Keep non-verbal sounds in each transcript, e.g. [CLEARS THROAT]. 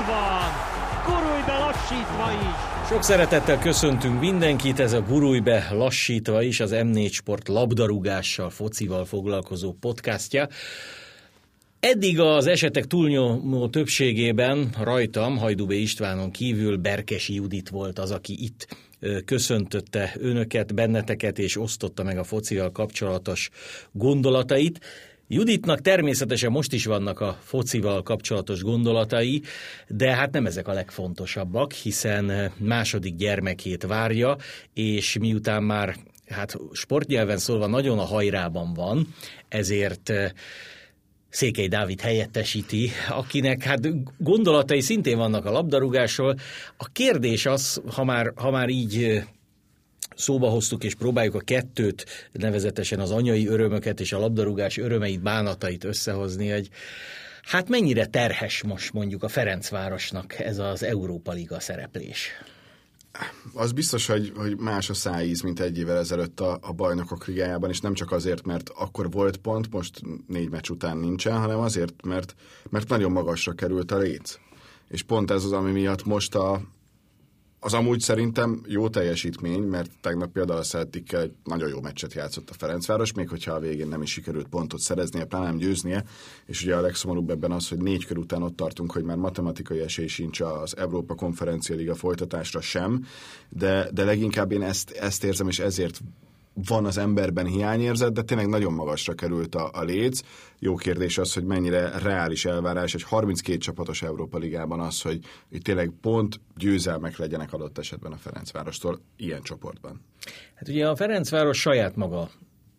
Ott van! Gurulj be lassítva is! Sok szeretettel köszöntünk mindenkit, ez a Gurulj be lassítva is, az M4 Sport labdarúgással, focival foglalkozó podcastja. Eddig az esetek túlnyomó többségében rajtam, Hajdubé Istvánon kívül Berkesi Judit volt az, aki itt köszöntötte önöket, benneteket, és osztotta meg a focival kapcsolatos gondolatait. Juditnak természetesen most is vannak a focival kapcsolatos gondolatai, de hát nem ezek a legfontosabbak, hiszen második gyermekét várja, és miután már hát sportnyelven szólva nagyon a hajrában van, ezért Székely Dávid helyettesíti, akinek hát gondolatai szintén vannak a labdarúgásról. A kérdés az, ha már, ha már így szóba hoztuk, és próbáljuk a kettőt, nevezetesen az anyai örömöket és a labdarúgás örömeit, bánatait összehozni, hogy hát mennyire terhes most mondjuk a Ferencvárosnak ez az Európa Liga szereplés? Az biztos, hogy, hogy más a szájíz, mint egy évvel ezelőtt a, a bajnokok ligájában, és nem csak azért, mert akkor volt pont, most négy meccs után nincsen, hanem azért, mert, mert nagyon magasra került a léc. És pont ez az, ami miatt most a, az amúgy szerintem jó teljesítmény, mert tegnap például a celtic egy nagyon jó meccset játszott a Ferencváros, még hogyha a végén nem is sikerült pontot szereznie, pláne nem győznie, és ugye a legszomorúbb ebben az, hogy négy kör után ott tartunk, hogy már matematikai esély sincs az Európa Konferencia Liga folytatásra sem, de, de leginkább én ezt, ezt érzem, és ezért van az emberben hiányérzet, de tényleg nagyon magasra került a, a léc. Jó kérdés az, hogy mennyire reális elvárás egy 32 csapatos Európa Ligában az, hogy itt tényleg pont győzelmek legyenek adott esetben a Ferencvárostól ilyen csoportban. Hát ugye a Ferencváros saját maga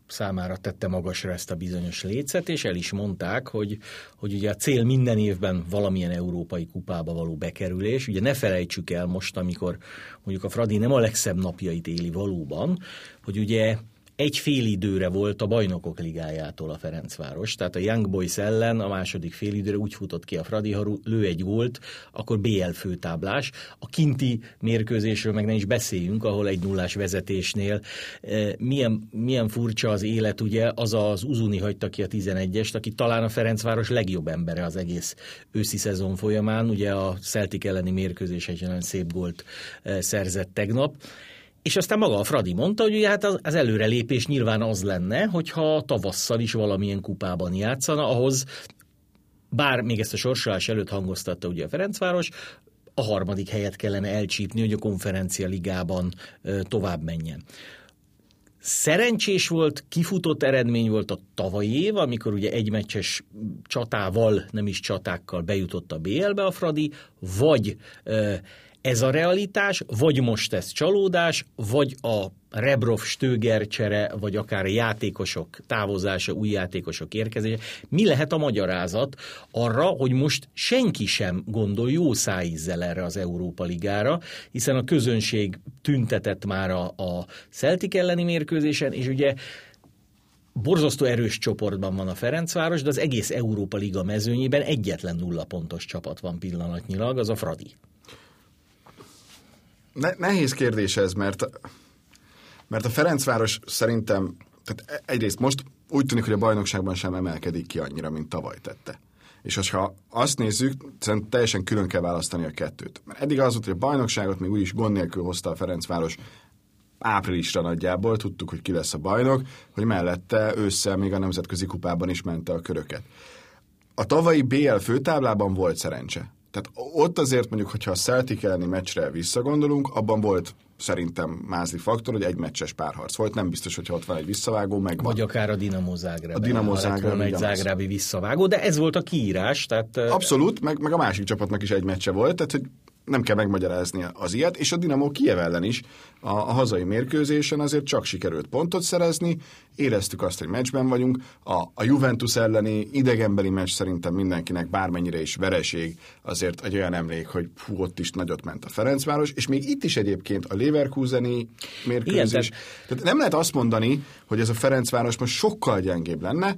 számára tette magasra ezt a bizonyos lécet, és el is mondták, hogy, hogy ugye a cél minden évben valamilyen európai kupába való bekerülés. Ugye ne felejtsük el most, amikor mondjuk a Fradi nem a legszebb napjait éli valóban, hogy ugye egy fél időre volt a bajnokok ligájától a Ferencváros, tehát a Young Boys ellen a második fél időre úgy futott ki a Fradi, ha lő egy gólt, akkor BL főtáblás. A kinti mérkőzésről meg ne is beszéljünk, ahol egy nullás vezetésnél. Eh, milyen, milyen furcsa az élet, ugye, az az Uzuni hagyta ki a 11-est, aki talán a Ferencváros legjobb embere az egész őszi szezon folyamán, ugye a Celtic elleni mérkőzés egy nagyon szép gólt eh, szerzett tegnap, és aztán maga a Fradi mondta, hogy ugye hát az, az előrelépés nyilván az lenne, hogyha tavasszal is valamilyen kupában játszana, ahhoz bár még ezt a sorsolás előtt hangoztatta ugye a Ferencváros, a harmadik helyet kellene elcsípni, hogy a konferencia ligában tovább menjen. Szerencsés volt, kifutott eredmény volt a tavalyi év, amikor ugye egy meccses csatával, nem is csatákkal bejutott a BL-be a Fradi, vagy ez a realitás, vagy most ez csalódás, vagy a Rebrov Stöger csere, vagy akár játékosok távozása, új játékosok érkezése. Mi lehet a magyarázat arra, hogy most senki sem gondol jó szájízzel erre az Európa Ligára, hiszen a közönség tüntetett már a, a Celtic elleni mérkőzésen, és ugye borzasztó erős csoportban van a Ferencváros, de az egész Európa Liga mezőnyében egyetlen nulla pontos csapat van pillanatnyilag, az a Fradi. Ne, nehéz kérdés ez, mert, mert a Ferencváros szerintem, tehát e, egyrészt most úgy tűnik, hogy a bajnokságban sem emelkedik ki annyira, mint tavaly tette. És ha azt nézzük, szerintem teljesen külön kell választani a kettőt. Mert eddig az volt, hogy a bajnokságot még úgyis gond nélkül hozta a Ferencváros áprilisra nagyjából, tudtuk, hogy ki lesz a bajnok, hogy mellette ősszel még a nemzetközi kupában is mente a köröket. A tavalyi BL főtáblában volt szerencse. Tehát ott azért mondjuk, hogyha a Celtic elleni meccsre visszagondolunk, abban volt szerintem mázli faktor, hogy egy meccses párharc volt, nem biztos, hogyha ott van egy visszavágó, meg Vagy akár a Dinamo Zágráb. A Dinamo Zágráb. egy zágrábi visszavágó, de ez volt a kiírás. Tehát... Abszolút, meg, meg a másik csapatnak is egy meccse volt, tehát hogy nem kell megmagyarázni az ilyet, és a Dinamo Kiev ellen is. A, a hazai mérkőzésen azért csak sikerült pontot szerezni, éreztük azt, hogy meccsben vagyunk, a, a Juventus elleni idegenbeli meccs szerintem mindenkinek bármennyire is vereség, azért egy olyan emlék, hogy hú, ott is nagyot ment a Ferencváros, és még itt is egyébként a Leverkuseni mérkőzés. Igen, tehát... tehát nem lehet azt mondani, hogy ez a Ferencváros most sokkal gyengébb lenne,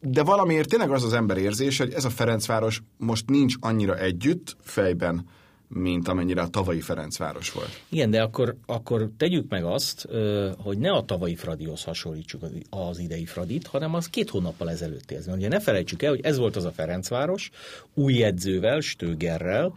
de valamiért tényleg az az ember érzés, hogy ez a Ferencváros most nincs annyira együtt fejben, mint amennyire a tavalyi Ferencváros volt. Igen, de akkor, akkor tegyük meg azt, hogy ne a tavalyi Fradihoz hasonlítsuk az idei Fradit, hanem az két hónappal ezelőttihez. Ugye ne felejtsük el, hogy ez volt az a Ferencváros, új edzővel, Stögerrel,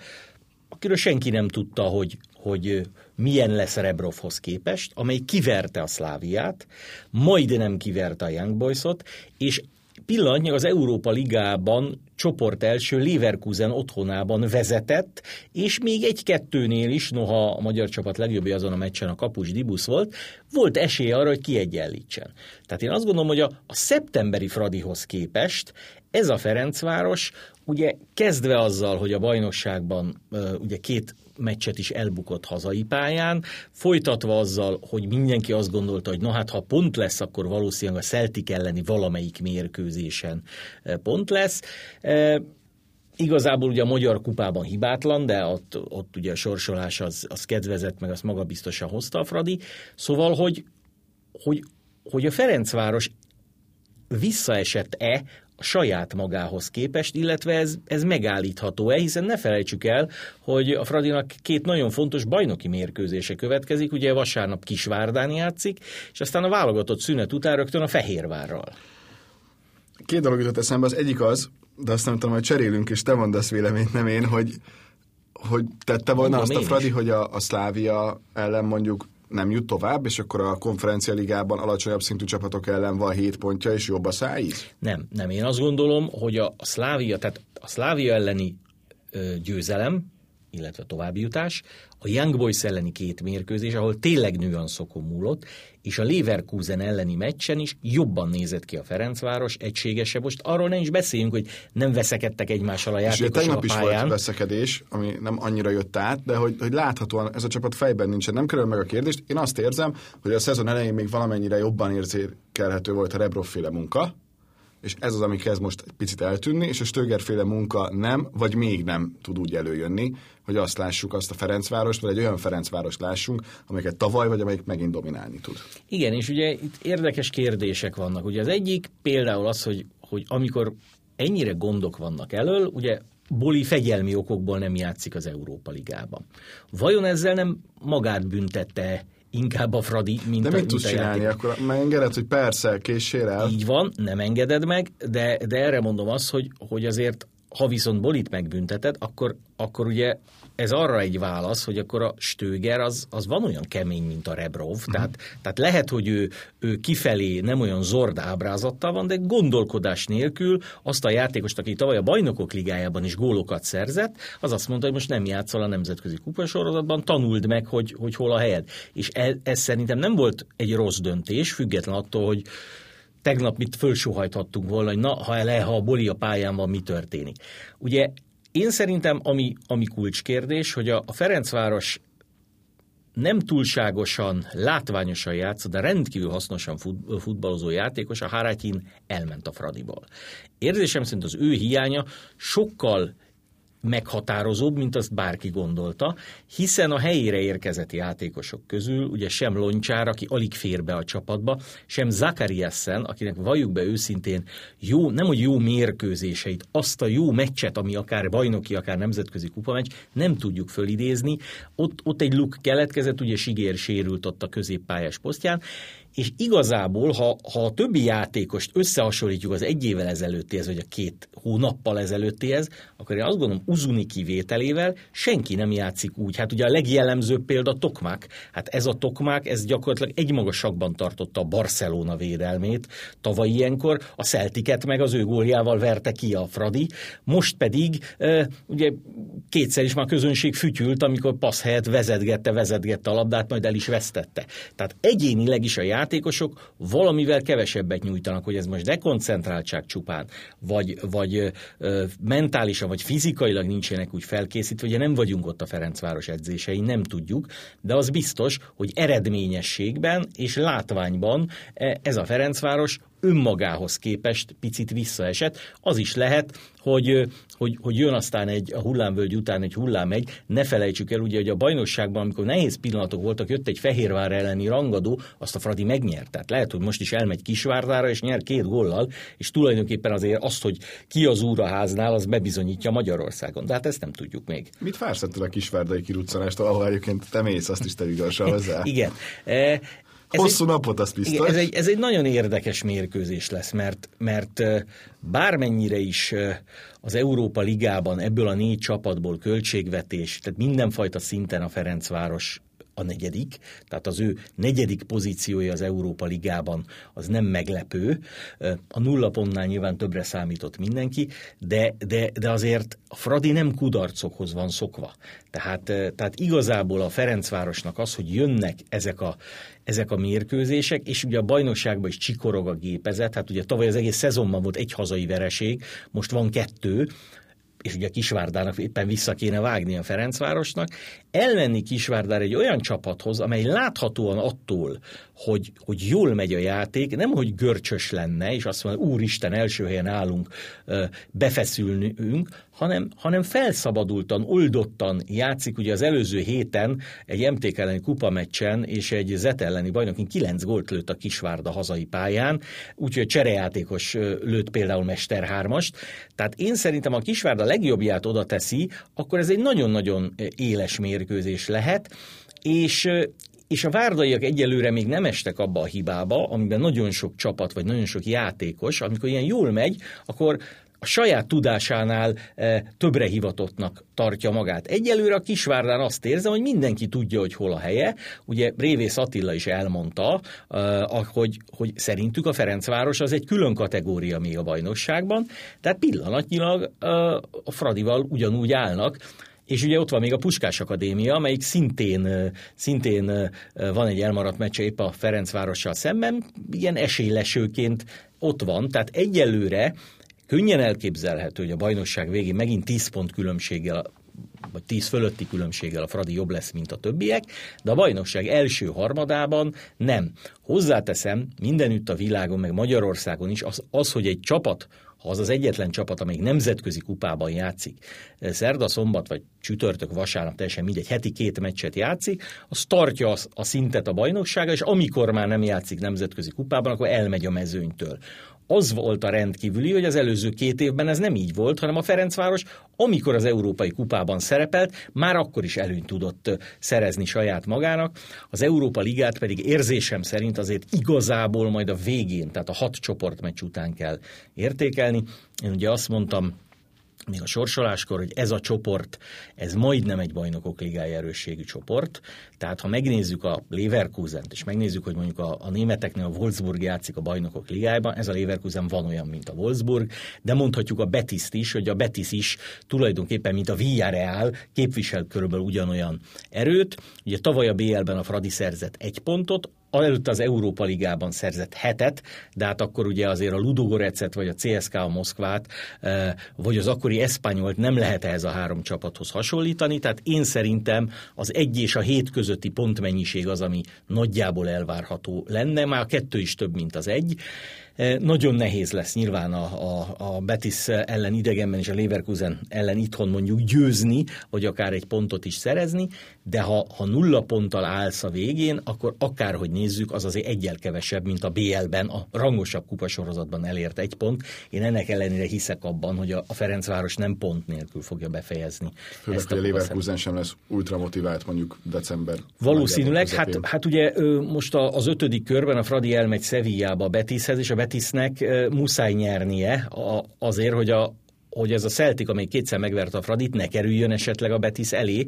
akiről senki nem tudta, hogy, hogy milyen lesz Rebrovhoz képest, amely kiverte a Szláviát, majdnem kiverte a Young Boysot, és pillanatnyilag az Európa Ligában csoport első Leverkusen otthonában vezetett, és még egy-kettőnél is, noha a magyar csapat legjobbja azon a meccsen a kapus Dibusz volt, volt esélye arra, hogy kiegyenlítsen. Tehát én azt gondolom, hogy a, a szeptemberi Fradihoz képest ez a Ferencváros ugye kezdve azzal, hogy a bajnokságban ugye két meccset is elbukott hazai pályán, folytatva azzal, hogy mindenki azt gondolta, hogy na hát ha pont lesz, akkor valószínűleg a Celtic elleni valamelyik mérkőzésen pont lesz. Igazából ugye a Magyar Kupában hibátlan, de ott, ott ugye a sorsolás az, az kedvezett, meg azt maga biztosan hozta a Fradi. Szóval, hogy, hogy, hogy a Ferencváros visszaesett-e saját magához képest, illetve ez, ez megállítható-e, hiszen ne felejtsük el, hogy a Fradinak két nagyon fontos bajnoki mérkőzése következik, ugye vasárnap Kisvárdán játszik, és aztán a válogatott szünet után rögtön a Fehérvárral. Két dolog jutott eszembe, az egyik az, de azt nem tudom, hogy cserélünk, és te mondasz véleményt, nem én, hogy, hogy tette volna Mondom azt a Fradi, is. hogy a, a Szlávia ellen mondjuk nem jut tovább, és akkor a konferencia ligában alacsonyabb szintű csapatok ellen van 7 pontja, és jobb a szájíz? Nem, nem. Én azt gondolom, hogy a, a Szlávia, tehát a Szlávia elleni ö, győzelem, illetve továbbjutás, a Young Boys elleni két mérkőzés, ahol tényleg nüanszokon múlott, és a Leverkusen elleni meccsen is jobban nézett ki a Ferencváros, egységesebb. Most arról nem is beszéljünk, hogy nem veszekedtek egymással a játékosok és tegnap a pályán. is volt veszekedés, ami nem annyira jött át, de hogy, hogy láthatóan ez a csapat fejben nincsen. Nem kerül meg a kérdést. Én azt érzem, hogy a szezon elején még valamennyire jobban érzékelhető volt a Rebrov munka, és ez az, ami kezd most egy picit eltűnni, és a Stögerféle munka nem, vagy még nem tud úgy előjönni, hogy azt lássuk, azt a Ferencvárost, vagy egy olyan Ferencvárost lássunk, amelyiket tavaly, vagy amelyik megint dominálni tud. Igen, és ugye itt érdekes kérdések vannak. Ugye az egyik például az, hogy, hogy amikor ennyire gondok vannak elől, ugye Boli fegyelmi okokból nem játszik az Európa Ligában. Vajon ezzel nem magát büntette inkább a Fradi, mint de a mit tudsz csinálni? Akkor megengeded, hogy persze, készsél el. Így van, nem engeded meg, de, de erre mondom azt, hogy, hogy azért ha viszont Bolit megbünteted, akkor, akkor ugye ez arra egy válasz, hogy akkor a Stöger az, az van olyan kemény, mint a Rebrov, uh-huh. tehát, tehát lehet, hogy ő, ő kifelé nem olyan zord ábrázattal van, de gondolkodás nélkül azt a játékost, aki tavaly a bajnokok ligájában is gólokat szerzett, az azt mondta, hogy most nem játszol a nemzetközi kupasorozatban, tanuld meg, hogy, hogy hol a helyed. És ez, ez szerintem nem volt egy rossz döntés, független attól, hogy tegnap mit fölsuhajthattunk volna, hogy na, ha le, ha a boli a pályán van, mi történik. Ugye én szerintem, ami, ami kulcskérdés, hogy a, a Ferencváros nem túlságosan látványosan játszott, de rendkívül hasznosan fut, futballozó játékos, a Harátin elment a Fradiból. Érzésem szerint az ő hiánya sokkal meghatározóbb, mint azt bárki gondolta, hiszen a helyére érkezett játékosok közül ugye sem Loncsár, aki alig fér be a csapatba, sem Zakariassen, akinek valljuk be őszintén jó, nem hogy jó mérkőzéseit, azt a jó meccset, ami akár bajnoki, akár nemzetközi kupameccs, nem tudjuk fölidézni. Ott, ott egy luk keletkezett, ugye Sigér sérült ott a középpályás posztján, és igazából, ha, ha a többi játékost összehasonlítjuk az egy évvel ezelőttihez, vagy a két hónappal ezelőttihez, akkor én azt gondolom, Uzuni kivételével senki nem játszik úgy. Hát ugye a legjellemzőbb példa Tokmák. Hát ez a Tokmák, ez gyakorlatilag egy magasakban tartotta a Barcelona védelmét. Tavaly ilyenkor a Celtiket meg az ő góljával verte ki a Fradi. Most pedig e, ugye kétszer is már közönség fütyült, amikor passz helyett vezetgette, vezetgette a labdát, majd el is vesztette. Tehát egyénileg is a játékosok valamivel kevesebbet nyújtanak, hogy ez most dekoncentráltság csupán, vagy, vagy mentálisan, vagy fizikailag nincsenek úgy felkészítve, ugye nem vagyunk ott a Ferencváros edzésein, nem tudjuk, de az biztos, hogy eredményességben és látványban e, ez a Ferencváros önmagához képest picit visszaesett. Az is lehet, hogy, hogy, hogy jön aztán egy a hullámvölgy után egy hullám egy. Ne felejtsük el, ugye, hogy a bajnokságban, amikor nehéz pillanatok voltak, jött egy Fehérvár elleni rangadó, azt a Fradi megnyert. Tehát lehet, hogy most is elmegy Kisvárdára, és nyer két gollal, és tulajdonképpen azért azt, hogy ki az úr a háznál, az bebizonyítja Magyarországon. De hát ezt nem tudjuk még. Mit vársz ettől a kisvárdai kiruccanástól, ahol egyébként te mész, azt is te [LAUGHS] hozzá? Igen. E, ez Hosszú egy, napot, az biztos. Ez egy, ez egy nagyon érdekes mérkőzés lesz, mert, mert bármennyire is az Európa Ligában ebből a négy csapatból költségvetés, tehát mindenfajta szinten a Ferencváros a negyedik, tehát az ő negyedik pozíciója az Európa Ligában az nem meglepő. A nulla pontnál nyilván többre számított mindenki, de, de, de azért a Fradi nem kudarcokhoz van szokva. Tehát, tehát igazából a Ferencvárosnak az, hogy jönnek ezek a, ezek a mérkőzések, és ugye a bajnokságban is csikorog a gépezet, hát ugye tavaly az egész szezonban volt egy hazai vereség, most van kettő, és ugye Kisvárdának éppen vissza kéne vágni a Ferencvárosnak, elmenni Kisvárdár egy olyan csapathoz, amely láthatóan attól, hogy, hogy jól megy a játék, nem hogy görcsös lenne, és azt mondja, úristen, első helyen állunk, befeszülnünk, hanem, hanem felszabadultan, oldottan játszik. Ugye az előző héten egy MTK elleni kupameccsen és egy Zet elleni bajnokin kilenc gólt lőtt a Kisvárda hazai pályán, úgyhogy cserejátékos lőtt például Mester hármast. Tehát én szerintem a Kisvárda legjobbját oda teszi, akkor ez egy nagyon-nagyon éles mérkőzés lehet, és, és a várdaiak egyelőre még nem estek abba a hibába, amiben nagyon sok csapat, vagy nagyon sok játékos, amikor ilyen jól megy, akkor a saját tudásánál e, többre hivatottnak tartja magát. Egyelőre a Kisvárdán azt érzem, hogy mindenki tudja, hogy hol a helye. Ugye Révész Attila is elmondta, e, hogy, hogy szerintük a Ferencváros az egy külön kategória még a bajnokságban, tehát pillanatnyilag e, a Fradival ugyanúgy állnak. És ugye ott van még a Puskás Akadémia, amelyik szintén, szintén van egy elmaradt meccse épp a Ferencvárossal szemben, ilyen esélylesőként ott van, tehát egyelőre könnyen elképzelhető, hogy a bajnokság végén megint 10 pont különbséggel vagy 10 fölötti különbséggel a Fradi jobb lesz, mint a többiek, de a bajnokság első harmadában nem. Hozzáteszem, mindenütt a világon, meg Magyarországon is az, az hogy egy csapat ha az az egyetlen csapat, amelyik nemzetközi kupában játszik, szerda, szombat vagy csütörtök, vasárnap, teljesen mindegy, heti két meccset játszik, az tartja a szintet a bajnoksága, és amikor már nem játszik nemzetközi kupában, akkor elmegy a mezőnytől az volt a rendkívüli, hogy az előző két évben ez nem így volt, hanem a Ferencváros, amikor az Európai Kupában szerepelt, már akkor is előnyt tudott szerezni saját magának. Az Európa Ligát pedig érzésem szerint azért igazából majd a végén, tehát a hat csoportmeccs után kell értékelni. Én ugye azt mondtam, még a sorsoláskor, hogy ez a csoport, ez majdnem egy bajnokok ligája erősségű csoport. Tehát ha megnézzük a leverkusen és megnézzük, hogy mondjuk a, a németeknél a Wolfsburg játszik a bajnokok ligájában, ez a Leverkusen van olyan, mint a Wolfsburg, de mondhatjuk a Betiszt is, hogy a Betis is tulajdonképpen, mint a Villarreal, képvisel körülbelül ugyanolyan erőt. Ugye tavaly a BL-ben a Fradi szerzett egy pontot, előtte az Európa Ligában szerzett hetet, de hát akkor ugye azért a Ludogorecet, vagy a CSKA Moszkvát, eh, vagy az akkori Eszpanyolt nem lehet ehhez a három csapathoz hasonlítani, tehát én szerintem az egy és a hét közötti pontmennyiség az, ami nagyjából elvárható lenne, már a kettő is több, mint az egy, E, nagyon nehéz lesz nyilván a, a, a Betis ellen idegenben és a Leverkusen ellen itthon mondjuk győzni, vagy akár egy pontot is szerezni, de ha, ha nulla ponttal állsz a végén, akkor akárhogy nézzük, az azért egyel kevesebb, mint a BL-ben, a rangosabb kupasorozatban elért egy pont. Én ennek ellenére hiszek abban, hogy a, Ferencváros nem pont nélkül fogja befejezni. Főleg, ezt a, a Leverkusen sem lesz ultramotivált mondjuk december. Valószínűleg, hát, hát ugye most az ötödik körben a Fradi elmegy Sevillába a Betishez, és a Betisnek muszáj nyernie azért, hogy, a, hogy ez a Celtic, amely kétszer megverte a Fradit, ne kerüljön esetleg a Betis elé,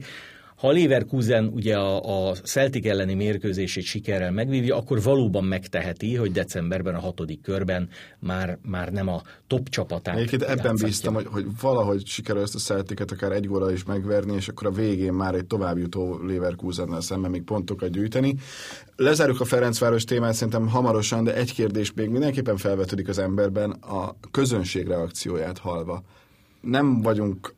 ha a Leverkusen ugye a, a Celtic elleni mérkőzését sikerrel megvívja, akkor valóban megteheti, hogy decemberben a hatodik körben már, már nem a top csapatát Egyébként ebben bíztam, hogy, hogy valahogy sikerül ezt a Celticet akár egy góra is megverni, és akkor a végén már egy továbbjutó Leverkusennel szemben még pontokat gyűjteni. Lezárjuk a Ferencváros témát szerintem hamarosan, de egy kérdés még mindenképpen felvetődik az emberben a közönség reakcióját halva. Nem vagyunk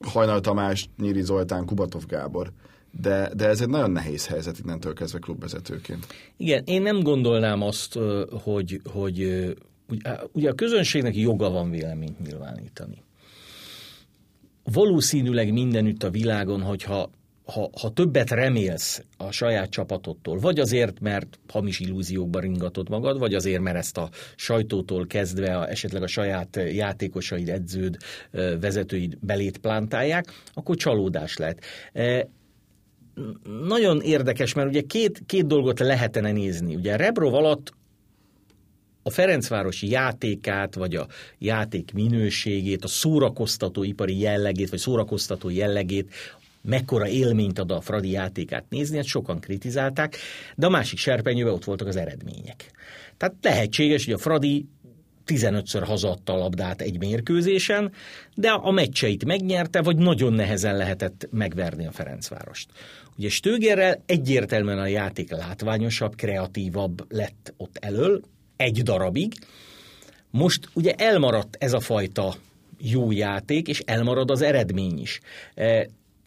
Hajnal Tamás, Nyíri Zoltán, Kubatov Gábor. de, de ez egy nagyon nehéz helyzet innentől kezdve klubvezetőként. Igen, én nem gondolnám azt, hogy, hogy ugye a közönségnek joga van véleményt nyilvánítani. Valószínűleg mindenütt a világon, hogyha ha, ha többet remélsz a saját csapatodtól, vagy azért, mert hamis illúziókba ringatod magad, vagy azért, mert ezt a sajtótól kezdve a, esetleg a saját játékosaid, edződ, vezetőid belét plántálják, akkor csalódás lehet. Nagyon érdekes, mert ugye két, két dolgot lehetene nézni. Ugye Rebrov alatt a Ferencvárosi játékát, vagy a játék minőségét, a szórakoztató ipari jellegét, vagy szórakoztató jellegét mekkora élményt ad a Fradi játékát nézni, ezt sokan kritizálták, de a másik serpenyőben ott voltak az eredmények. Tehát lehetséges, hogy a Fradi 15-ször hazaadta a labdát egy mérkőzésen, de a meccseit megnyerte, vagy nagyon nehezen lehetett megverni a Ferencvárost. Ugye Stögerrel egyértelműen a játék látványosabb, kreatívabb lett ott elől, egy darabig. Most ugye elmaradt ez a fajta jó játék, és elmarad az eredmény is.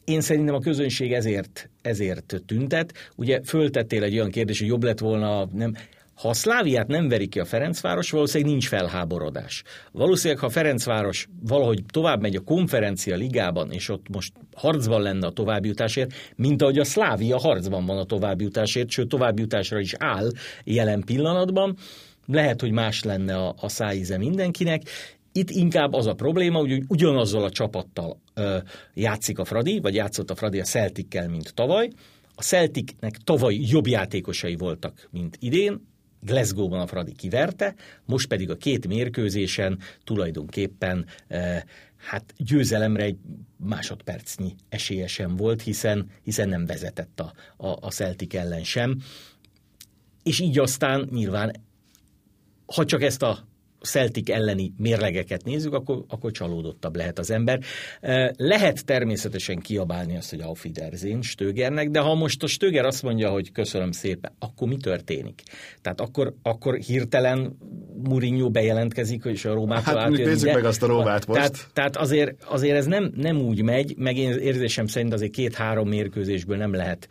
Én szerintem a közönség ezért, ezért tüntet. Ugye föltettél egy olyan kérdés, hogy jobb lett volna, nem, ha a Szláviát nem veri ki a Ferencváros, valószínűleg nincs felháborodás. Valószínűleg, ha a Ferencváros valahogy tovább megy a konferencia ligában, és ott most harcban lenne a továbbjutásért, mint ahogy a Szlávia harcban van a továbbjutásért, sőt továbbjutásra is áll jelen pillanatban, lehet, hogy más lenne a, a szájíze mindenkinek. Itt inkább az a probléma, hogy ugyanazzal a csapattal ö, játszik a Fradi, vagy játszott a Fradi a Celtickel, mint tavaly. A Celticnek tavaly jobb játékosai voltak, mint idén, Glasgow-ban a Fradi kiverte, most pedig a két mérkőzésen tulajdonképpen e, hát győzelemre egy másodpercnyi esélye sem volt, hiszen, hiszen nem vezetett a, a, a Celtic ellen sem. És így aztán nyilván ha csak ezt a Celtic elleni mérlegeket nézzük, akkor, akkor csalódottabb lehet az ember. Lehet természetesen kiabálni azt, hogy Auf Wiedersehen Stögernek, de ha most a Stöger azt mondja, hogy köszönöm szépen, akkor mi történik? Tehát akkor, akkor hirtelen Mourinho bejelentkezik, és a Rómától hát, átjön. Nézzük meg azt a Rómát most. Tehát, tehát azért, azért ez nem, nem úgy megy, meg én érzésem szerint azért két-három mérkőzésből nem lehet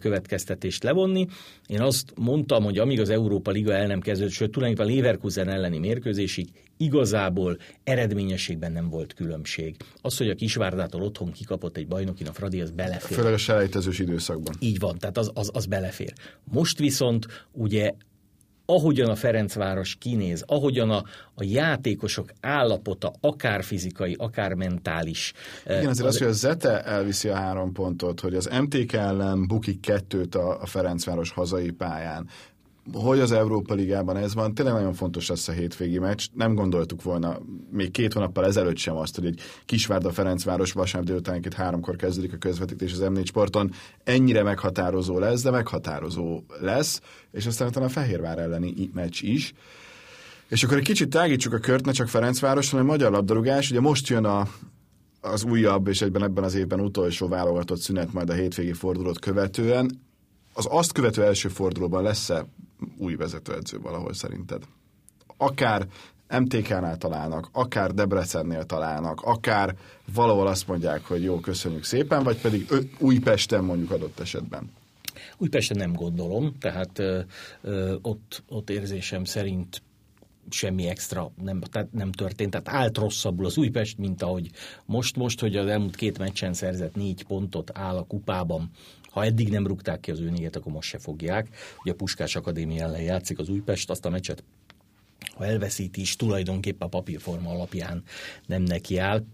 következtetést levonni. Én azt mondtam, hogy amíg az Európa Liga el nem kezdődött, sőt tulajdonképpen Leverkusen elleni mérkőzésig igazából eredményességben nem volt különbség. Az, hogy a Kisvárdától otthon kikapott egy bajnokin, a Fradi, az belefér. Főleg a selejtezős időszakban. Így van, tehát az, az, az belefér. Most viszont ugye ahogyan a Ferencváros kinéz, ahogyan a, a játékosok állapota, akár fizikai, akár mentális. Igen, azért az, az, hogy a Zete elviszi a három pontot, hogy az MTK ellen bukik kettőt a, a Ferencváros hazai pályán, hogy az Európa Ligában ez van, tényleg nagyon fontos lesz a hétvégi meccs. Nem gondoltuk volna még két hónappal ezelőtt sem azt, hogy egy Kisvárda Ferencváros vasárnap délután két háromkor kezdődik a közvetítés az M4 sporton. Ennyire meghatározó lesz, de meghatározó lesz, és aztán utána a Fehérvár elleni meccs is. És akkor egy kicsit tágítsuk a kört, ne csak Ferencváros, hanem a magyar labdarúgás. Ugye most jön a, az újabb és egyben ebben az évben utolsó válogatott szünet majd a hétvégi fordulót követően. Az azt követő első fordulóban lesz-e új vezetőedző valahol szerinted? Akár MTK-nál találnak, akár Debrecennél találnak, akár valahol azt mondják, hogy jó, köszönjük szépen, vagy pedig Újpesten mondjuk adott esetben. Újpesten nem gondolom, tehát ö, ö, ott, ott érzésem szerint semmi extra nem, tehát nem történt. Tehát állt rosszabbul az Újpest, mint ahogy most, most, hogy az elmúlt két meccsen szerzett négy pontot áll a kupában. Ha eddig nem rúgták ki az ő négyet, akkor most se fogják. Ugye a Puskás Akadémia ellen játszik az Újpest, azt a meccset ha elveszíti is, tulajdonképpen a papírforma alapján nem neki áll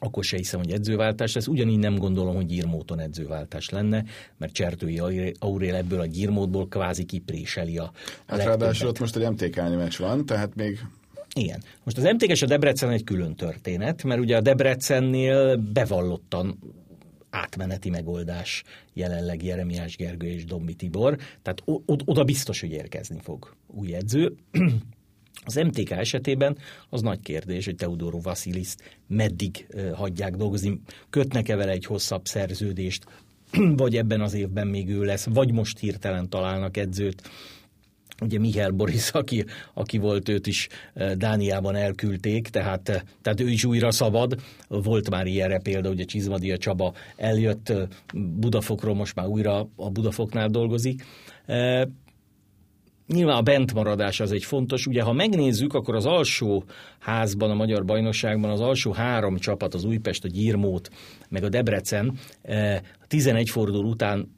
akkor se hiszem, hogy edzőváltás lesz. Ugyanígy nem gondolom, hogy gyírmóton edzőváltás lenne, mert Csertői Aurél ebből a gyírmódból kvázi kipréseli a Hát ráadásul ott most egy mtk meccs van, tehát még igen. Most az mtk és a Debrecen egy külön történet, mert ugye a Debrecennél bevallottan átmeneti megoldás jelenleg Jeremiás Gergő és Dombi Tibor, tehát oda biztos, hogy érkezni fog új edző. Az MTK esetében az nagy kérdés, hogy Teodoro Vasilis meddig hagyják dolgozni, kötnek-e vele egy hosszabb szerződést, vagy ebben az évben még ő lesz, vagy most hirtelen találnak edzőt. Ugye Mihály Boris, aki, aki volt, őt is Dániában elküldték, tehát, tehát ő is újra szabad. Volt már ilyenre példa, ugye Csizmadia Csaba eljött Budafokról, most már újra a Budafoknál dolgozik. Nyilván a bentmaradás az egy fontos. Ugye, ha megnézzük, akkor az alsó házban, a Magyar Bajnokságban az alsó három csapat, az Újpest, a Gyirmót, meg a Debrecen 11 forduló után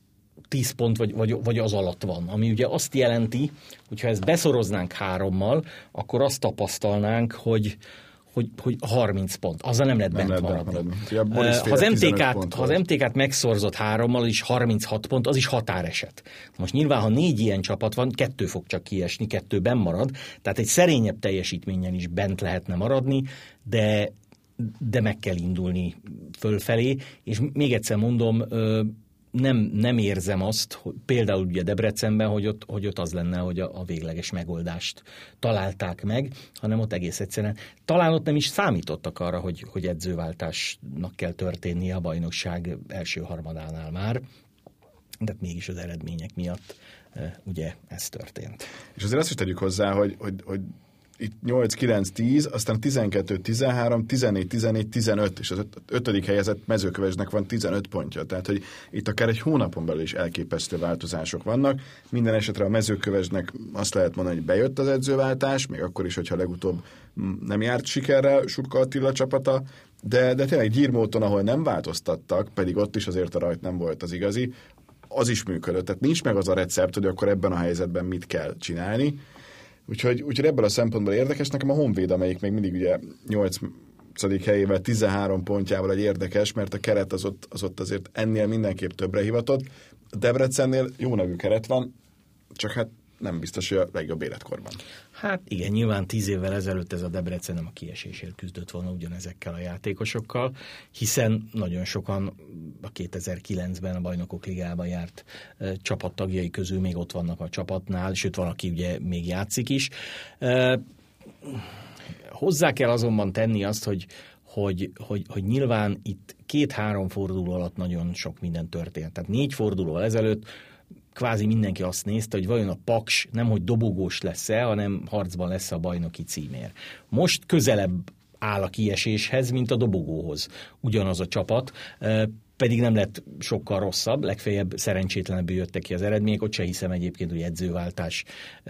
10 pont vagy, vagy, vagy az alatt van. Ami ugye azt jelenti, hogy ha ezt beszoroznánk hárommal, akkor azt tapasztalnánk, hogy, hogy, hogy 30 pont. Azzal nem lehet nem bent lehet maradni. maradni. Ha az, MTK-t, ha az MTK-t megszorzott hárommal, is 36 pont, az is határeset. Most nyilván, ha négy ilyen csapat van, kettő fog csak kiesni, kettőben marad, tehát egy szerényebb teljesítményen is bent lehetne maradni, de de meg kell indulni fölfelé, és még egyszer mondom, nem, nem érzem azt, hogy például ugye Debrecenben, hogy ott, hogy ott az lenne, hogy a, a végleges megoldást találták meg, hanem ott egész egyszerűen talán ott nem is számítottak arra, hogy, hogy edzőváltásnak kell történnie a bajnokság első harmadánál már, de mégis az eredmények miatt ugye ez történt. És azért azt is tegyük hozzá, hogy, hogy, hogy itt 8, 9, 10, aztán 12, 13, 14, 14, 15, és az ötödik helyezett mezőkövesnek van 15 pontja. Tehát, hogy itt akár egy hónapon belül is elképesztő változások vannak. Minden esetre a mezőkövesnek azt lehet mondani, hogy bejött az edzőváltás, még akkor is, hogyha legutóbb nem járt sikerrel Surka Attila csapata, de, de tényleg Gyirmóton, ahol nem változtattak, pedig ott is azért a rajt nem volt az igazi, az is működött. Tehát nincs meg az a recept, hogy akkor ebben a helyzetben mit kell csinálni Úgyhogy, úgyhogy ebből a szempontból érdekes. Nekem a Honvéd, amelyik még mindig ugye 8 helyével, 13 pontjával egy érdekes, mert a keret az ott, az ott azért ennél mindenképp többre hivatott. Debrecennél jó nevű keret van, csak hát nem biztos, hogy a legjobb életkorban. Hát igen, nyilván tíz évvel ezelőtt ez a Debrecen nem a kiesésért küzdött volna ugyanezekkel a játékosokkal, hiszen nagyon sokan a 2009-ben a Bajnokok Ligában járt e, csapattagjai közül még ott vannak a csapatnál, sőt valaki ugye még játszik is. E, hozzá kell azonban tenni azt, hogy hogy, hogy, hogy nyilván itt két-három forduló alatt nagyon sok minden történt. Tehát négy forduló ezelőtt kvázi mindenki azt nézte, hogy vajon a Paks nem hogy dobogós lesz-e, hanem harcban lesz a bajnoki címér. Most közelebb áll a kieséshez, mint a dobogóhoz. Ugyanaz a csapat, pedig nem lett sokkal rosszabb, legfeljebb szerencsétlenebbül jöttek ki az eredmények, ott se hiszem egyébként, hogy edzőváltás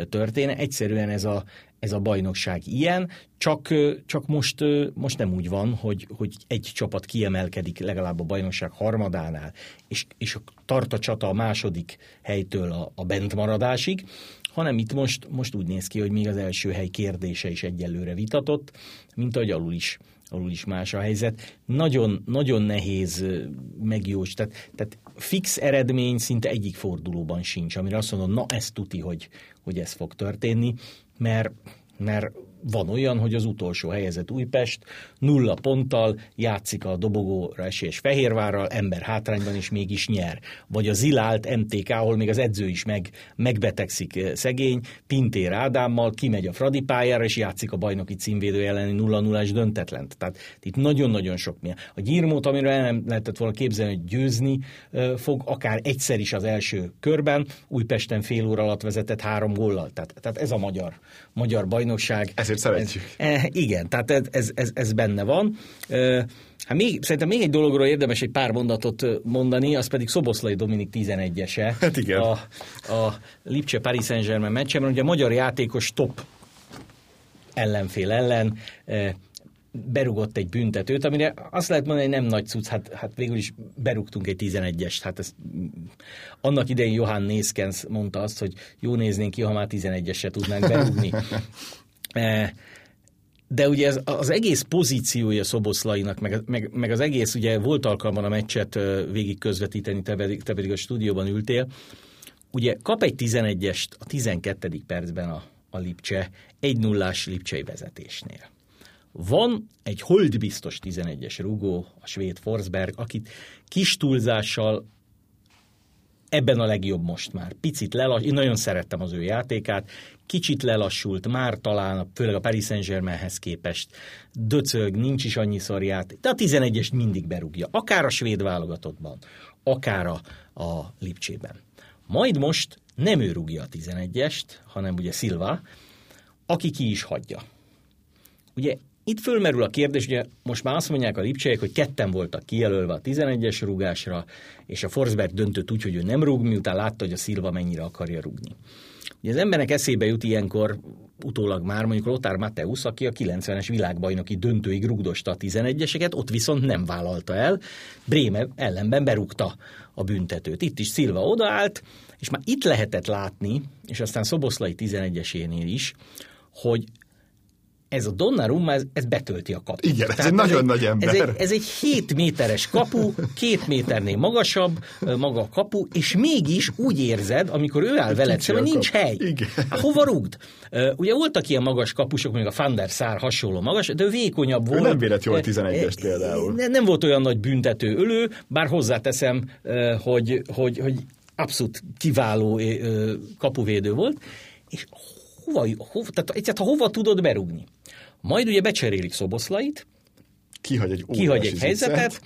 történe. Egyszerűen ez a, ez a bajnokság ilyen, csak, csak most, most nem úgy van, hogy, hogy egy csapat kiemelkedik legalább a bajnokság harmadánál, és, és tart a csata a második helytől a, a bentmaradásig, hanem itt most, most úgy néz ki, hogy még az első hely kérdése is egyelőre vitatott, mint ahogy alul is alul is más a helyzet. Nagyon, nagyon nehéz megjós, tehát, tehát fix eredmény szinte egyik fordulóban sincs, amire azt mondom, na ez tuti, hogy, hogy ez fog történni, mert, mert van olyan, hogy az utolsó helyezett Újpest nulla ponttal játszik a dobogóra esélyes Fehérvárral, ember hátrányban is mégis nyer. Vagy a zilált MTK, ahol még az edző is meg, megbetegszik eh, szegény, Pintér Ádámmal kimegy a Fradi pályára, és játszik a bajnoki címvédő elleni 0 0 döntetlen. Tehát itt nagyon-nagyon sok milyen. A gyírmót, amiről el nem lehetett volna képzelni, hogy győzni eh, fog, akár egyszer is az első körben, Újpesten fél óra alatt vezetett három góllal. Tehát, tehát ez a magyar, magyar bajnokság. Ez ezért szeretjük. Ez, igen, tehát ez, ez, ez, ez benne van. Hát még, szerintem még egy dologról érdemes egy pár mondatot mondani, az pedig Szoboszlai Dominik 11-ese. Hát igen. A, a Lipcse Paris Saint-Germain meccsen, ugye a magyar játékos top ellenfél ellen berugott egy büntetőt, amire azt lehet mondani, hogy nem nagy cucc, hát, hát végül is berugtunk egy 11-est. Hát ez, annak idején Johann Nészkens mondta azt, hogy jó néznénk ki, ha már 11-eset tudnánk berúgni. [LAUGHS] E, de ugye ez, az egész pozíciója Szoboszlainak, meg, meg, meg az egész, ugye volt alkalman a meccset végig közvetíteni, te pedig, te pedig a stúdióban ültél, ugye kap egy 11-est a 12. percben a, a Lipcse, egy nullás Lipcsei vezetésnél. Van egy holdbiztos 11-es rugó, a svéd Forsberg, akit kis túlzással ebben a legjobb most már. Picit lelassult, én nagyon szerettem az ő játékát, kicsit lelassult, már talán, főleg a Paris Saint-Germainhez képest, döcög, nincs is annyiszor játék, de a 11-est mindig berúgja, akár a svéd válogatottban, akár a, a Lipcsében. Majd most nem ő rúgja a 11-est, hanem ugye Silva, aki ki is hagyja. Ugye itt fölmerül a kérdés, ugye most már azt mondják a lipcsejek, hogy ketten voltak kijelölve a 11-es rúgásra, és a Forsberg döntött úgy, hogy ő nem rúg, miután látta, hogy a Silva mennyire akarja rúgni. Ugye az embernek eszébe jut ilyenkor utólag már mondjuk Lothar Mateusz, aki a 90-es világbajnoki döntőig rugdosta a 11-eseket, ott viszont nem vállalta el. Bréme ellenben berúgta a büntetőt. Itt is Szilva odaállt, és már itt lehetett látni, és aztán Szoboszlai 11-esénél is, hogy ez a Donnarumma, ez, ez betölti a kaput. Igen, ez Tehát egy nagyon nagy ember. Ez egy, ez egy 7 méteres kapu, két méternél magasabb maga a kapu, és mégis úgy érzed, amikor ő áll veled szemben, nincs hely. Igen. Hát hova rúgd? Ugye voltak ilyen magas kapusok, mondjuk a Van der Sar hasonló magas, de ő vékonyabb volt. Ő nem vélet jól 11-es például. Nem, volt olyan nagy büntető ölő, bár hozzáteszem, hogy, hogy, hogy abszolút kiváló kapuvédő volt, és hova, hova, tehát ha hova tudod berúgni. Majd ugye becserélik Szoboszlait, kihagy egy, kihagy egy helyzetet,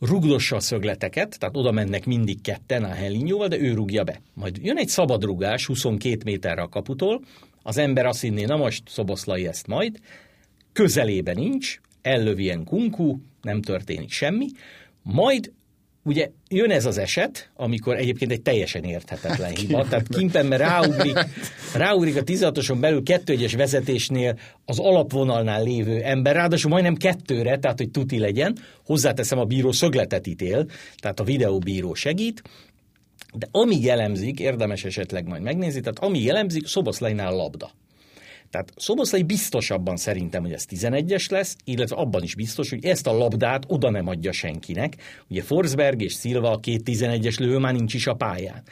rugdossa a szögleteket, tehát oda mennek mindig ketten a Helinyóval, de ő rúgja be. Majd jön egy szabad rugás 22 méterre a kaputól, az ember azt hinné, na most Szoboszlai ezt majd, közelében nincs, ellövi ilyen kunkú, nem történik semmi, majd Ugye jön ez az eset, amikor egyébként egy teljesen érthetetlen hiba, tehát Kimpembe ráugrik, [LAUGHS] ráugrik a 16-oson belül kettő egyes vezetésnél az alapvonalnál lévő ember, ráadásul majdnem kettőre, tehát hogy tuti legyen, hozzáteszem a bíró szögletet ítél, tehát a videóbíró segít, de ami jellemzik, érdemes esetleg majd megnézni, tehát ami jellemzik, Szoboszlajnál labda. Tehát Szoboszlai biztosabban szerintem, hogy ez 11-es lesz, illetve abban is biztos, hogy ezt a labdát oda nem adja senkinek. Ugye Forsberg és Szilva a két 11-es lövő már nincs is a pályán.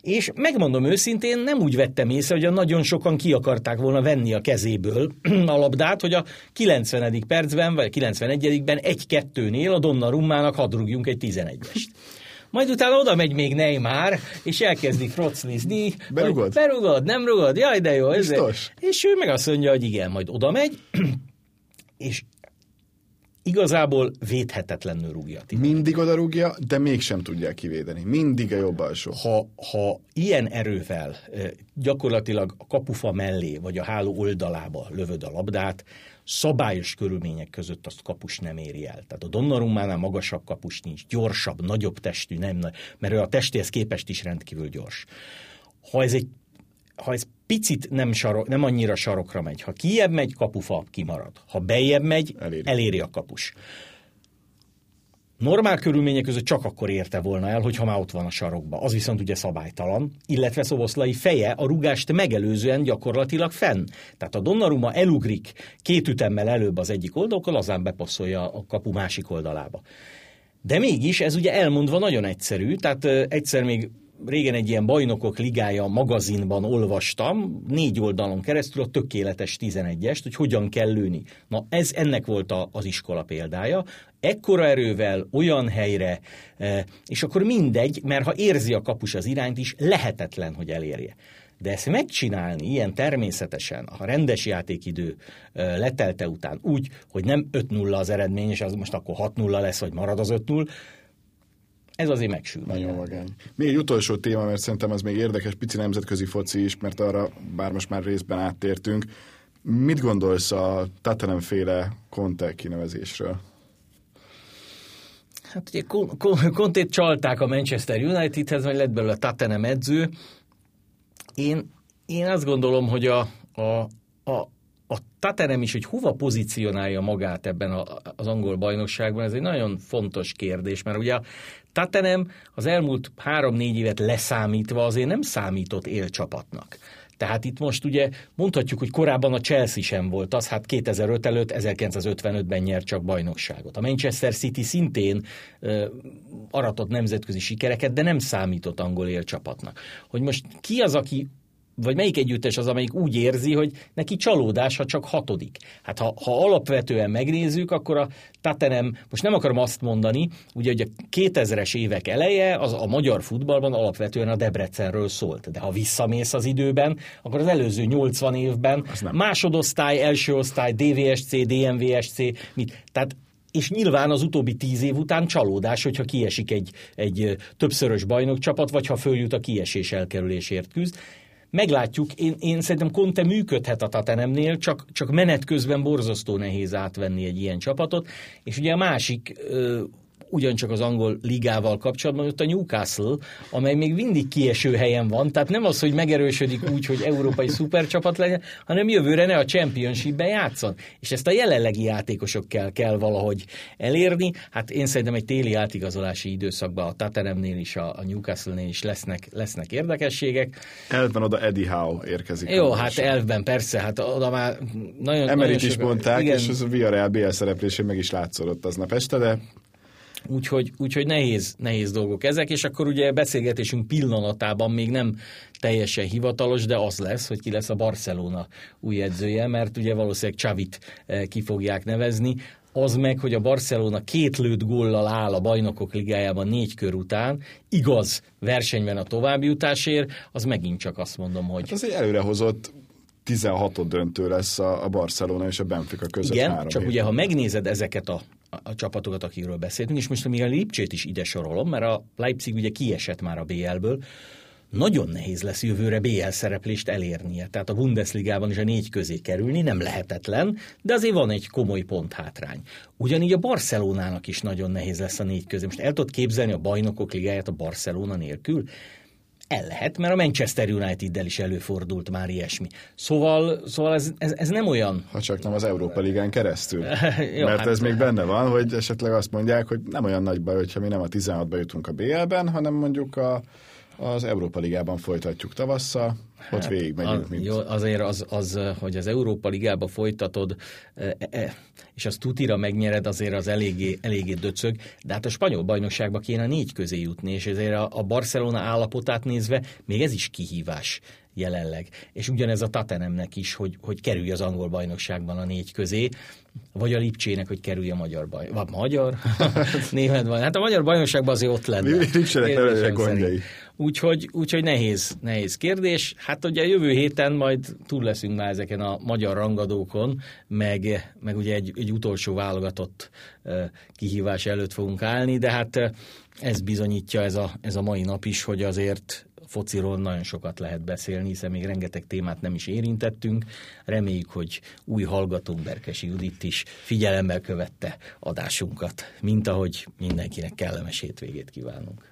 És megmondom őszintén, nem úgy vettem észre, hogy a nagyon sokan ki akarták volna venni a kezéből [CLEARS THROAT] a labdát, hogy a 90. percben, vagy 91-ben egy-kettőnél a Donnarummának hadd rúgjunk egy 11-est. Majd utána oda megy még Neymar, és elkezdi froclizni. Berugod? Berugod, nem rugod? Jaj, de jó. Ez Biztos? És ő meg azt mondja, hogy igen, majd oda megy, [CLEARS THROAT] és igazából védhetetlenül rúgja. Mindig oda rúgja, de mégsem tudják kivédeni. Mindig a jobb alsó. Ha, ha ilyen erővel gyakorlatilag a kapufa mellé, vagy a háló oldalába lövöd a labdát, szabályos körülmények között azt kapus nem éri el. Tehát a Donnarummánál magasabb kapus nincs, gyorsabb, nagyobb testű, nem, mert ő a testéhez képest is rendkívül gyors. Ha ez egy ha ez picit nem, sarok, nem annyira sarokra megy, ha kiebb megy, kapufa kimarad. Ha bejebb megy, eléri, eléri a kapus. Normál körülmények között csak akkor érte volna el, hogyha már ott van a sarokba. Az viszont ugye szabálytalan, illetve Szoboszlai feje a rugást megelőzően gyakorlatilag fenn. Tehát a Donnarumma elugrik két ütemmel előbb az egyik oldalkon, azán bepasszolja a kapu másik oldalába. De mégis ez ugye elmondva nagyon egyszerű, tehát egyszer még régen egy ilyen bajnokok ligája magazinban olvastam, négy oldalon keresztül a tökéletes 11-est, hogy hogyan kell lőni. Na ez ennek volt a, az iskola példája. Ekkora erővel, olyan helyre, e, és akkor mindegy, mert ha érzi a kapus az irányt is, lehetetlen, hogy elérje. De ezt megcsinálni ilyen természetesen, a rendes játékidő e, letelte után úgy, hogy nem 5-0 az eredmény, és az most akkor 6-0 lesz, vagy marad az 5-0, ez azért megsül. Nagyon vagány. Még egy utolsó téma, mert szerintem az még érdekes, pici nemzetközi foci is, mert arra bár most már részben áttértünk. Mit gondolsz a Tatanem féle Conte kinevezésről? Hát ugye Contét csalták a Manchester Unitedhez, vagy lett belőle a Tatanem edző. Én, én azt gondolom, hogy a, a, a, a Tatanem is, hogy hova pozícionálja magát ebben a, az angol bajnokságban, ez egy nagyon fontos kérdés, mert ugye a Tatanem az elmúlt három-négy évet leszámítva azért nem számított élcsapatnak. Tehát itt most ugye mondhatjuk, hogy korábban a Chelsea sem volt az, hát 2005 előtt 1955-ben nyert csak bajnokságot. A Manchester City szintén uh, aratott nemzetközi sikereket, de nem számított angol élcsapatnak. Hogy most ki az, aki vagy melyik együttes az, amelyik úgy érzi, hogy neki csalódás, ha csak hatodik. Hát ha, ha alapvetően megnézzük, akkor a Tatenem, most nem akarom azt mondani, ugye, hogy a 2000-es évek eleje az a magyar futballban alapvetően a Debrecenről szólt. De ha visszamész az időben, akkor az előző 80 évben másodosztály, első osztály, DVSC, DMVSC, mit. Tehát és nyilván az utóbbi tíz év után csalódás, hogyha kiesik egy, egy többszörös bajnokcsapat, vagy ha följut a kiesés elkerülésért küzd. Meglátjuk, én, én szerintem Conte működhet a Tatenemnél, csak, csak menet közben borzasztó nehéz átvenni egy ilyen csapatot, és ugye a másik ugyancsak az angol ligával kapcsolatban, ott a Newcastle, amely még mindig kieső helyen van, tehát nem az, hogy megerősödik úgy, hogy európai szupercsapat legyen, hanem jövőre ne a championship-ben játszon. És ezt a jelenlegi játékosokkel kell valahogy elérni. Hát én szerintem egy téli átigazolási időszakban a Tottenhamnél is, a, Newcastle-nél is lesznek, lesznek érdekességek. Elvben oda Eddie Howe érkezik. Jó, hát elvben persze, hát oda már nagyon... Emerit nagyon is mondták, igen. és az a Villarreal BL szereplésén meg is látszott aznap este, de Úgyhogy, úgyhogy nehéz, nehéz dolgok ezek, és akkor ugye beszélgetésünk pillanatában még nem teljesen hivatalos, de az lesz, hogy ki lesz a Barcelona új edzője, mert ugye valószínűleg Csavit eh, ki fogják nevezni. Az meg, hogy a Barcelona két lőtt góllal áll a bajnokok ligájában négy kör után, igaz versenyben a továbbjutásért, az megint csak azt mondom, hogy... Hát az egy előrehozott 16 döntő lesz a, Barcelona és a Benfica között. Igen, csak héten. ugye ha megnézed ezeket a a csapatokat, akikről beszéltünk, és most még a Lipcsét is ide sorolom, mert a Leipzig ugye kiesett már a BL-ből, nagyon nehéz lesz jövőre BL szereplést elérnie. Tehát a Bundesligában is a négy közé kerülni nem lehetetlen, de azért van egy komoly pont hátrány. Ugyanígy a Barcelonának is nagyon nehéz lesz a négy közé. Most el tudod képzelni a bajnokok ligáját a Barcelona nélkül? El lehet, mert a Manchester United-del is előfordult már ilyesmi. Szóval, szóval ez, ez, ez nem olyan... Ha csak nem az Európa Ligán keresztül. [LAUGHS] Jó, mert hát, ez még benne van, hogy esetleg azt mondják, hogy nem olyan nagy baj, hogyha mi nem a 16-ba jutunk a BL-ben, hanem mondjuk a, az Európa Ligában folytatjuk tavasszal, ott hát, végigmegyünk. Az, jó, azért az, az, hogy az Európa Ligába folytatod, e, e, és azt tutira megnyered, azért az eléggé, eléggé döcög, de hát a spanyol bajnokságba kéne négy közé jutni, és ezért a, a Barcelona állapotát nézve még ez is kihívás jelenleg. És ugyanez a Tatenemnek is, hogy, hogy kerülj az angol bajnokságban a négy közé, vagy a Lipcsének, hogy kerülj a magyar baj. Vagy magyar? [LAUGHS] [LAUGHS] Német baj. Hát a magyar bajnokságban azért ott lenne. Lipcsének gondjai. Úgyhogy, úgyhogy nehéz, nehéz kérdés. Hát ugye jövő héten majd túl leszünk már ezeken a magyar rangadókon, meg, meg ugye egy, egy utolsó válogatott kihívás előtt fogunk állni, de hát ez bizonyítja ez a, ez a mai nap is, hogy azért fociról nagyon sokat lehet beszélni, hiszen még rengeteg témát nem is érintettünk. Reméljük, hogy új hallgatónk Berkesi Judit is figyelemmel követte adásunkat, mint ahogy mindenkinek kellemes hétvégét kívánunk.